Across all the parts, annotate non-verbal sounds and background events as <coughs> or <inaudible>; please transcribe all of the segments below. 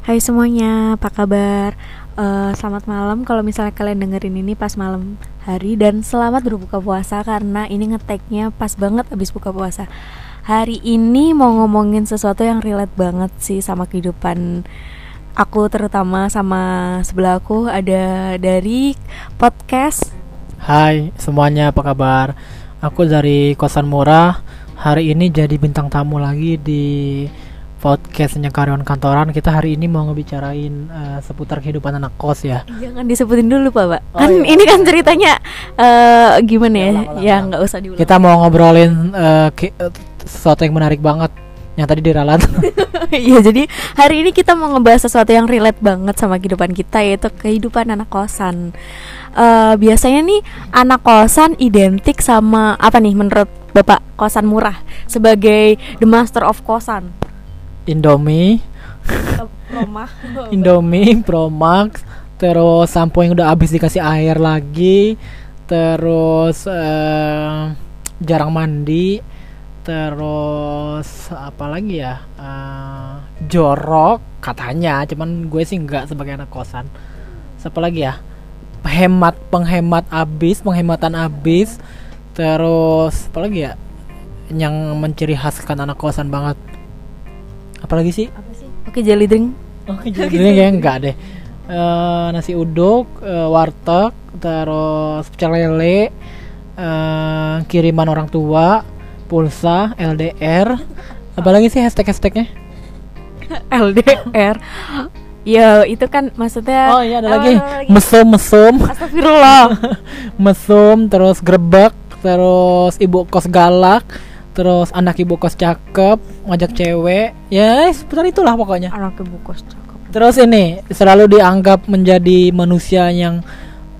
Hai semuanya, apa kabar? Uh, selamat malam kalau misalnya kalian dengerin ini pas malam hari dan selamat berbuka puasa karena ini ngeteknya pas banget abis buka puasa. Hari ini mau ngomongin sesuatu yang relate banget sih sama kehidupan aku terutama sama sebelah aku ada dari podcast. Hai semuanya apa kabar? Aku dari kosan murah. Hari ini jadi bintang tamu lagi di podcastnya karyawan kantoran kita hari ini mau ngebicarain uh, seputar kehidupan anak kos ya. Jangan disebutin dulu pak pak. Oh, kan iya. ini kan ceritanya uh, gimana ya? ya nggak usah diulang. Kita mau ngobrolin uh, ke, uh, sesuatu yang menarik banget yang tadi diralat. <laughs> Iya jadi hari ini kita mau ngebahas sesuatu yang relate banget sama kehidupan kita yaitu kehidupan anak kosan. Uh, biasanya nih anak kosan identik sama apa nih menurut bapak kosan murah? Sebagai the master of kosan Indomie. <laughs> Indomie Promax. Terus sampo yang udah habis dikasih air lagi. Terus uh, jarang mandi. Terus apa lagi ya? Uh, jorok katanya. Cuman gue sih nggak sebagai anak kosan. Siapa lagi ya? Hemat penghemat abis penghematan abis terus apa lagi ya? Yang menciri khaskan anak kosan banget apalagi sih? Apa sih? Oke jelly drink. Oke <laughs> jelly drink ya? Enggak deh. Uh, nasi uduk uh, warteg terus pecel lele uh, kiriman orang tua pulsa LDR apalagi sih hashtag hashtagnya LDR <laughs> Ya itu kan maksudnya Oh iya ada lagi. mesum mesum Astagfirullah. <laughs> Mesum terus grebek terus ibu kos galak terus anak ibu kos cakep ngajak cewek. Ya seputar itulah pokoknya. Anak ibu kos cakep. Terus ini selalu dianggap menjadi manusia yang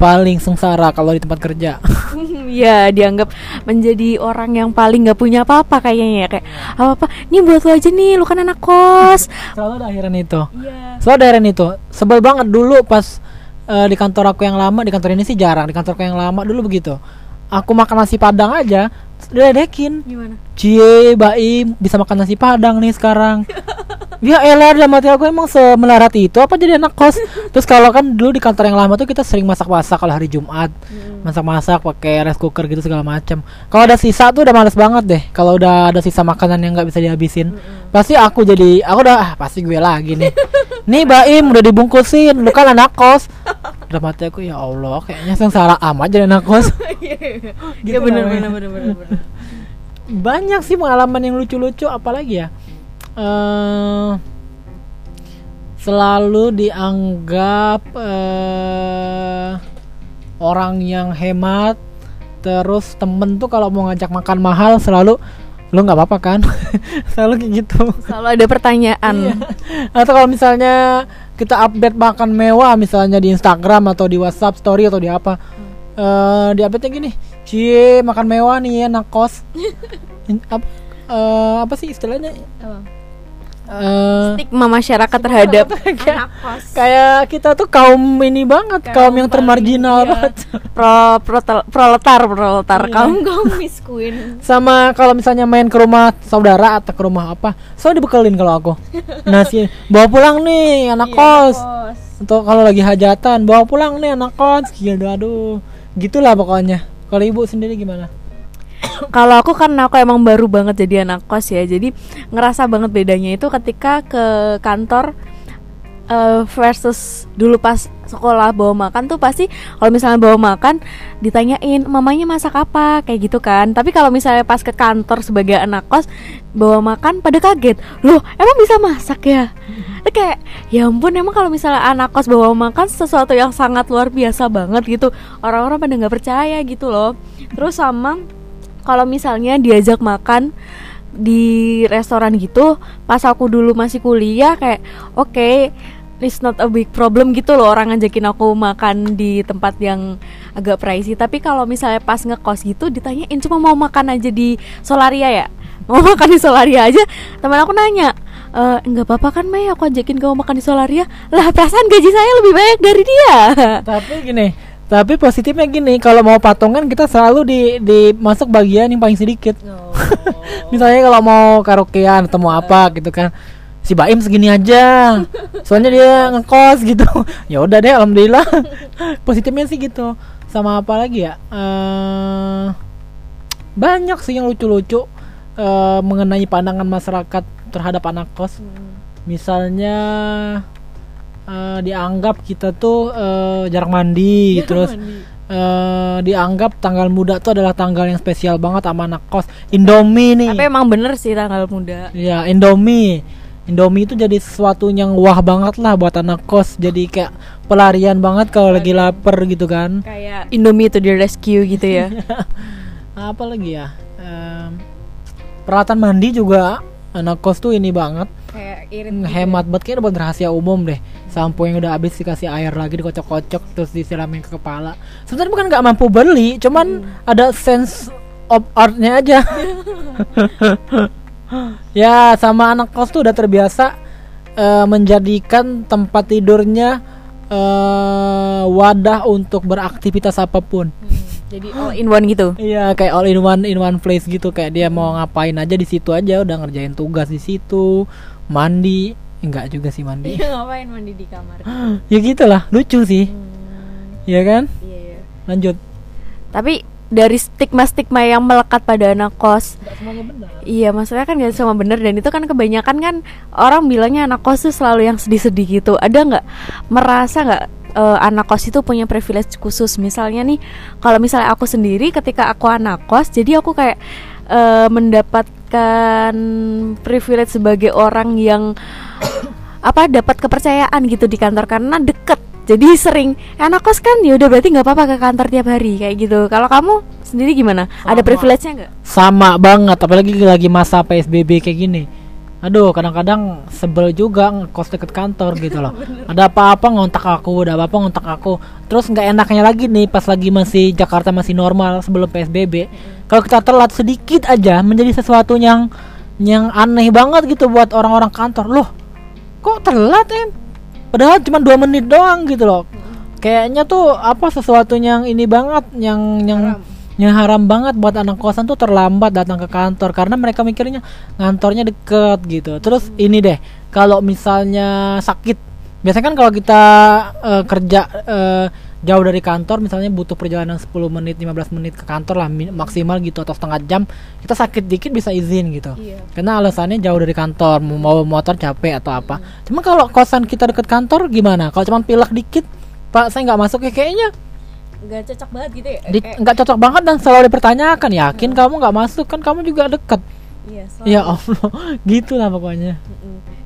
paling sengsara kalau di tempat kerja. <laughs> Ya dianggap menjadi orang yang paling nggak punya apa-apa kayaknya ya kayak apa apa ini buat lo aja nih lo kan anak kos. <laughs> Selalu ada akhiran itu. Yeah. selalu ada akhiran itu. Sebel banget dulu pas uh, di kantor aku yang lama di kantor ini sih jarang di kantor aku yang lama dulu begitu. Aku makan nasi padang aja diledekin. Gimana? Cie baim bisa makan nasi padang nih sekarang <laughs> ya elah dalam hati aku emang semelarat itu? Apa jadi anak kos? <laughs> Terus kalau kan dulu di kantor yang lama tuh kita sering masak-masak kalau hari Jumat. Hmm. masak-masak pakai rice cooker gitu segala macam kalau ada sisa tuh udah males banget deh. Kalau udah ada sisa makanan yang nggak bisa dihabisin. Hmm. pasti aku jadi aku udah ah, pasti gue lagi nih. <laughs> Nih Baim udah dibungkusin. Lu kan anak kos. Dalam hati aku ya Allah kayaknya sengsara amat jadi anak kos. <laughs> Iya, iya. gitu ya bener bener bener bener banyak sih pengalaman yang lucu-lucu apalagi ya uh, selalu dianggap uh, orang yang hemat terus temen tuh kalau mau ngajak makan mahal selalu lu nggak apa-apa kan? <laughs> Selalu kayak gitu. Selalu ada pertanyaan. Iya. atau kalau misalnya kita update makan mewah misalnya di Instagram atau di WhatsApp story atau di apa hmm. uh, di update gini cie makan mewah nih ya nakos <laughs> apa, uh, apa sih istilahnya uh, stigma masyarakat terhadap kayak, kayak kita tuh kaum ini banget kaum, kaum yang termarginal iya. banget. <laughs> Pro, pro proletar proletar. Iya. kaum kaum miskin <laughs> sama kalau misalnya main ke rumah saudara atau ke rumah apa so dibekelin kalau aku. Nasi bawa pulang nih anak iya, kos. untuk kalau lagi hajatan bawa pulang nih anak kos. Gitu aduh. Gitulah pokoknya. Kalau ibu sendiri gimana <coughs> kalau aku karena aku emang baru banget jadi anak kos ya jadi ngerasa banget bedanya itu ketika ke kantor uh, versus dulu pas sekolah bawa makan tuh pasti kalau misalnya bawa makan ditanyain mamanya masak apa? Kayak gitu kan. Tapi kalau misalnya pas ke kantor sebagai anak kos bawa makan pada kaget. Loh emang bisa masak ya? Mm-hmm. kayak ya ampun emang kalau misalnya anak kos bawa makan sesuatu yang sangat luar biasa banget gitu orang-orang pada nggak percaya gitu loh. Terus sama kalau misalnya diajak makan di restoran gitu pas aku dulu masih kuliah kayak oke okay, it's not a big problem gitu loh orang ngajakin aku makan di tempat yang agak pricey. Tapi kalau misalnya pas ngekos gitu ditanyain cuma mau makan aja di Solaria ya? <laughs> Mau makan di Solaria aja? Teman aku nanya e, nggak apa-apa kan Mei aku ajakin kamu makan di Solaria. Lah perasaan gaji saya lebih banyak dari dia. Tapi gini tapi positifnya gini, kalau mau patungan kita selalu di di masuk bagian yang paling sedikit. Oh. <laughs> Misalnya kalau mau karaokean atau mau apa gitu kan. si Baim segini aja. Soalnya dia ngekos gitu. <laughs> Ya udah deh alhamdulillah. <laughs> Positifnya sih gitu. Sama apa lagi ya? Eh banyak sih yang lucu-lucu eh, mengenai pandangan masyarakat terhadap anak kos. Misalnya eh, dianggap kita tuh eh, jarang mandi terus eh, dianggap tanggal muda tuh adalah tanggal yang spesial banget sama anak kos. Indomie nih. Tapi emang bener sih tanggal muda. Ya Indomie. Indomie itu jadi sesuatu yang wah banget lah buat anak kos. Jadi kayak pelarian banget kalau lagi lapar gitu kan. Kayak Indomie itu di rescue gitu ya. <laughs> Apa lagi ya? Em, Peralatan mandi juga anak kos tuh ini banget. Kayak irit. Hemat banget kayaknya buat rahasia umum deh. Sampo yang udah habis dikasih air lagi dikocok-kocok Terus disiramin ke kepala. Sebenarnya bukan nggak mampu beli Cuman ada sense of artnya aja. <laughs> Ya sama anak kos tuh udah terbiasa eh, Menjadikan tempat tidurnya eh, Wadah untuk beraktivitas apa pun Jadi all in one gitu. Iya kayak all in one in one place gitu. Kayak dia mau ngapain aja di situ aja. Udah ngerjain tugas di situ. Mandi. Enggak juga sih mandi. Ngapain mandi di kamar? ya gitulah lucu sih. Ya kan? Iya, iya. lanjut. Tapi dari stigma-stigma yang melekat pada anak kos. Semuanya benar. Iya maksudnya kan gak semua bener Dan itu kan kebanyakan kan Orang bilangnya anak kos tuh selalu yang sedih-sedih gitu. Ada nggak merasa nggak eh, Anak kos itu punya privilege khusus Misalnya nih Kalau misalnya aku sendiri ketika aku anak kos Jadi aku kayak eh, Mendapatkan privilege sebagai orang yang <coughs> Apa dapat kepercayaan gitu di kantor Karena deket jadi sering "Eh, anak kos kan ya udah berarti nggak apa-apa ke kantor tiap hari kayak gitu. Kalau kamu sendiri gimana? Ada Sama. privilege-nya nggak? sama banget apalagi lagi masa psbb kayak gini aduh kadang-kadang sebel juga ngekos deket kantor gitu loh. <laughs> Ada apa-apa ngontak aku ada apa-apa ngontak aku. Terus nggak enaknya lagi nih pas lagi masih Jakarta masih normal sebelum psbb kalau kita telat sedikit aja menjadi sesuatu yang yang aneh banget gitu buat orang-orang kantor. Loh kok telat em? Padahal cuma dua menit doang gitu loh. Kayaknya tuh apa sesuatu yang ini banget yang yang yang haram banget buat anak kosan tuh terlambat datang ke kantor karena mereka mikirnya ngantornya deket gitu. Terus ini deh kalau misalnya sakit biasanya kan kalau kita eh, kerja eh, jauh dari kantor misalnya butuh perjalanan 10 menit 15 menit ke kantor lah maksimal gitu atau setengah jam kita sakit dikit bisa izin gitu. Iya. karena alasannya jauh dari kantor mau motor capek atau apa. Cuma kalau kosan kita deket kantor gimana? Kalau cuma pilek dikit pak saya nggak masuk ya kayaknya Gak cocok banget gitu ya? nggak cocok banget dan selalu dipertanyakan yakin kamu nggak masuk kan kamu juga deket Iya, ya allah <laughs> gitu lah pokoknya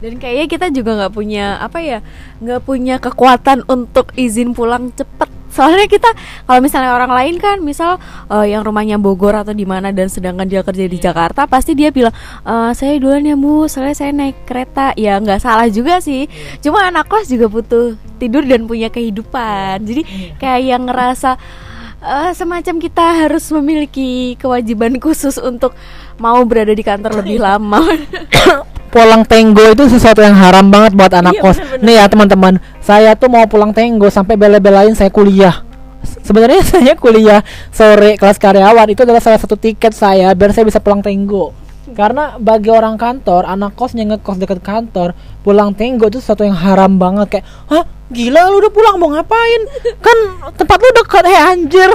Dan kayaknya kita juga nggak punya apa ya, nggak punya kekuatan untuk izin pulang cepet. Soalnya kita kalau misalnya orang lain kan, misal eh, yang rumahnya Bogor atau di mana dan sedangkan dia kerja di Jakarta, pasti dia bilang "Eh, saya duluan ya bu, soalnya saya naik kereta. Ya nggak salah juga sih. Cuma anak kos juga butuh tidur dan punya kehidupan. Jadi kayak yang ngerasa eh, semacam kita harus memiliki kewajiban khusus untuk mau berada di kantor lebih lama. <coughs> pulang tenggo itu sesuatu yang haram banget buat anak Iya, kos. bener-bener. nih ya teman-teman saya tuh mau pulang tenggo sampai bela-belain saya kuliah. Se- sebenarnya <laughs> saya kuliah sore kelas karyawan. Itu adalah salah satu tiket saya biar saya bisa pulang tenggo karena bagi orang kantor anak kos yang ngekos dekat kantor pulang tenggo itu sesuatu yang haram banget. Kayak hah? Gila lu udah pulang mau ngapain? Kan tempat lu dekat eh anjir.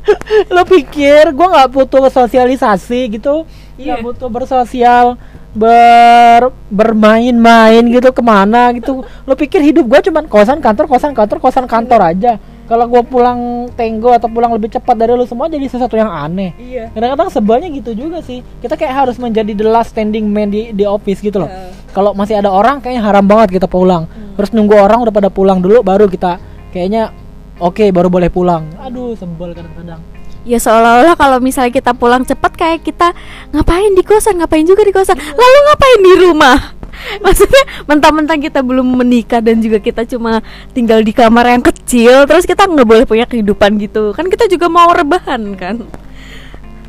<laughs> Lu pikir gua nggak butuh sosialisasi gitu. Iya. butuh bersosial ber bermain-main gitu ke mana gitu. Lo pikir hidup gua cuman kosan kantor kosan kantor kosan kantor aja kalau gua pulang tenggo atau pulang lebih cepat dari lu semua jadi sesuatu yang aneh. Iya. kadang-kadang sebelnya gitu juga sih. Kita kayak harus menjadi the last standing man di di office gitu loh. Iya. kalau masih ada orang kayaknya haram banget kita pulang. Terus nunggu orang udah pada pulang dulu baru kita kayaknya oke baru boleh pulang. Aduh sebel kadang-kadang. Ya seolah-olah kalau misalnya kita pulang cepat kayak kita ngapain di kosan, ngapain juga di kosan, lalu ngapain di rumah? <laughs> Maksudnya mentang-mentang kita belum menikah dan juga kita cuma tinggal di kamar yang kecil, terus kita nggak boleh punya kehidupan gitu, kan kita juga mau rebahan kan?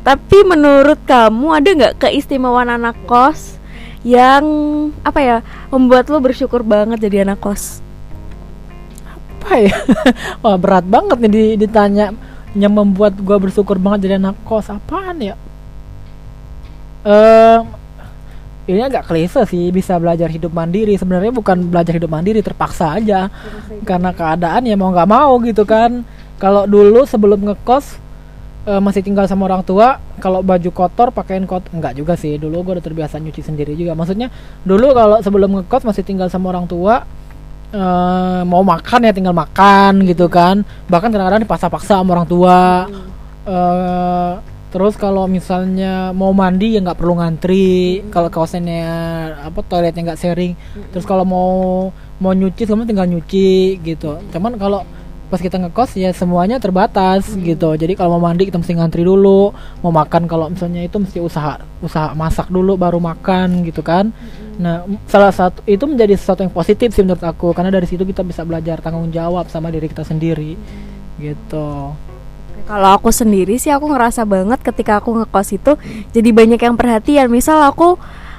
Tapi menurut kamu ada nggak keistimewaan anak kos yang apa ya membuat lo bersyukur banget jadi anak kos? apa ya? <laughs> Wah berat banget nih di- ditanya. Yang membuat gua bersyukur banget jadi anak kos. Apaan ya? Eh ini agak klise sih bisa belajar hidup mandiri. Sebenarnya bukan belajar hidup mandiri terpaksa aja. Karena keadaan ya mau nggak mau gitu kan. Kalau dulu sebelum ngekos eh, masih tinggal sama orang tua kalau baju kotor pakaiin kotor enggak juga sih. Dulu gue udah terbiasa nyuci sendiri juga. Maksudnya dulu kalau sebelum ngekos masih tinggal sama orang tua eh, mau makan ya tinggal makan gitu kan. Bahkan kadang-kadang dipaksa-paksa sama orang tua. Eh terus kalau misalnya mau mandi ya nggak perlu ngantri kalau kawasannya apa toiletnya nggak sharing. Terus kalau mau mau nyuci kamu tinggal nyuci gitu. Cuman kalau pas kita ngekos ya semuanya terbatas gitu. Jadi kalau mau mandi kita mesti ngantri dulu mau makan kalau misalnya itu mesti usaha usaha masak dulu baru makan gitu kan. Nah m- salah satu itu menjadi sesuatu yang positif sih menurut aku karena dari situ kita bisa belajar tanggung jawab sama diri kita sendiri gitu Kalau aku sendiri sih aku ngerasa banget ketika aku ngekos itu jadi banyak yang perhatian. Misal aku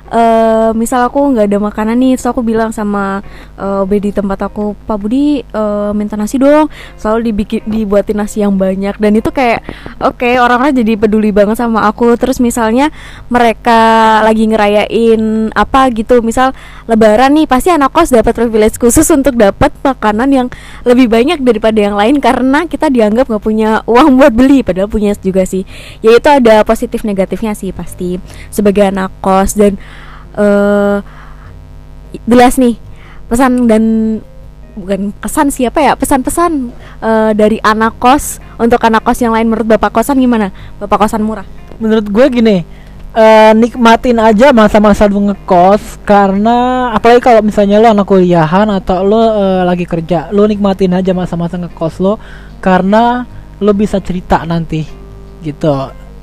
eh misal aku nggak ada makanan nih, terus aku bilang sama OB di tempat aku, Pak Budi eh, minta nasi dong. Selalu dibikin dibuatin nasi yang banyak dan itu kayak oke orang-orang jadi peduli banget sama aku. Terus misalnya mereka lagi ngerayain apa gitu, misal Lebaran nih pasti anak kos dapat privilege khusus untuk dapat makanan yang lebih banyak daripada yang lain karena kita dianggap nggak punya uang buat beli padahal punya juga sih. Yaitu ada positif negatifnya sih pasti sebagai anak kos. Dan eh jelas nih pesan dan bukan kesan siapa ya pesan-pesan eh, dari anak kos untuk anak kos yang lain. Menurut bapak kosan gimana? Bapak kosan murah? Menurut gue gini eh, nikmatin aja masa-masa lu ngekos karena apalagi kalau misalnya lo anak kuliahan atau lo eh, lagi kerja lo nikmatin aja masa-masa ngekos lo karena lo bisa cerita nanti gitu.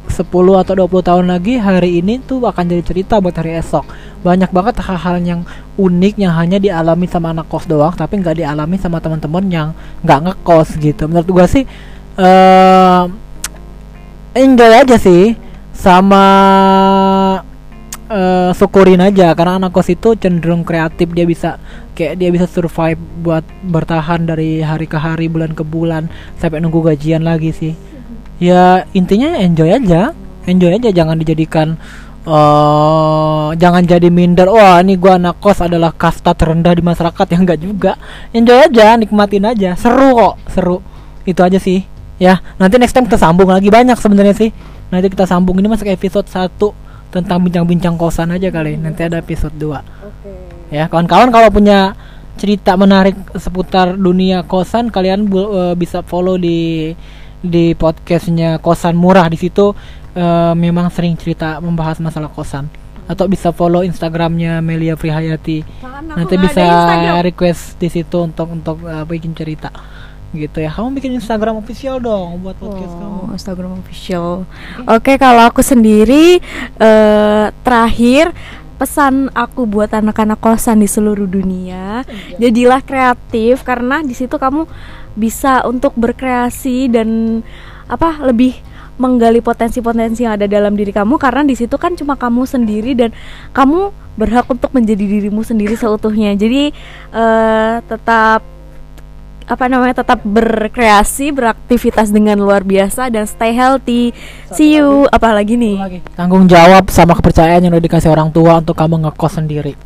10 atau 20 tahun lagi hari ini tuh akan jadi cerita buat hari esok. Banyak banget hal-hal yang unik yang hanya dialami sama anak kos doang tapi nggak dialami sama teman-teman yang nggak ngekos gitu. Menurut gua sih eh enjoy aja sih sama eh syukurin aja karena anak kos itu cenderung kreatif dia bisa kayak dia bisa survive buat bertahan dari hari ke hari bulan ke bulan sampai nunggu gajian lagi sih. Ya intinya enjoy aja enjoy aja jangan dijadikan eh jangan jadi minder wah ini gua anak kos adalah kasta terendah di masyarakat. Yang enggak juga. Enjoy aja nikmatin aja. Seru kok seru. Itu aja sih. Ya nanti next time kita sambung lagi banyak sebenarnya sih nanti kita sambung. Ini masuk episode 1 tentang bincang-bincang kosan aja kali. Nanti ada episode 2 ya kawan-kawan kalau punya cerita menarik seputar dunia kosan kalian eh, bisa follow di di podcastnya kosan murah. Di situ eh, memang sering cerita membahas masalah kosan. Atau bisa follow instagramnya Melia Prihayati nanti bisa request di situ untuk untuk eh, bikin cerita gitu ya kamu bikin instagram official dong buat podcast kamu Oh, Instagram official. Oke, kalau aku sendiri eh terakhir pesan aku buat anak-anak kosan di seluruh dunia, jadilah kreatif karena di situ kamu bisa untuk berkreasi dan apa lebih menggali potensi-potensi yang ada dalam diri kamu karena di situ kan cuma kamu sendiri dan kamu berhak untuk menjadi dirimu sendiri seutuhnya. Jadi eh tetap apa namanya tetap berkreasi beraktivitas dengan luar biasa dan stay healthy. See you. apalagi nih? Lagi. Tanggung jawab sama kepercayaan yang udah dikasih orang tua untuk kamu ngekos sendiri.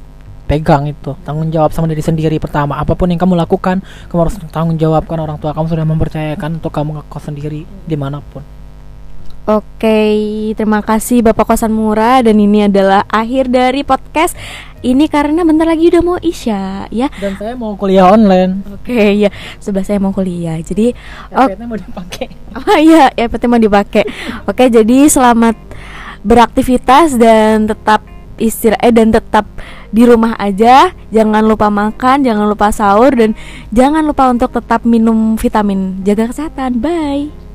Pegang itu. Tanggung jawab sama diri sendiri pertama. Apa pun yang kamu lakukan kamu harus tanggung jawab karena orang tua. Kamu sudah mempercayakan untuk kamu ngekos sendiri di mana pun. Oke, terima kasih Bapak Kosan Murah dan ini adalah akhir dari podcast ini karena bentar lagi udah mau Isya ya. dan saya mau kuliah online Oke, ya sebelah saya mau kuliah. Jadi oh, iPad-nya mau dipakai <laughs> Oh iya, ya penting mau dipakai. Oke, jadi selamat beraktivitas dan tetap istirahat eh, dan tetap di rumah aja. Jangan lupa makan, jangan lupa sahur dan jangan lupa untuk tetap minum vitamin. Jaga kesehatan. Bye.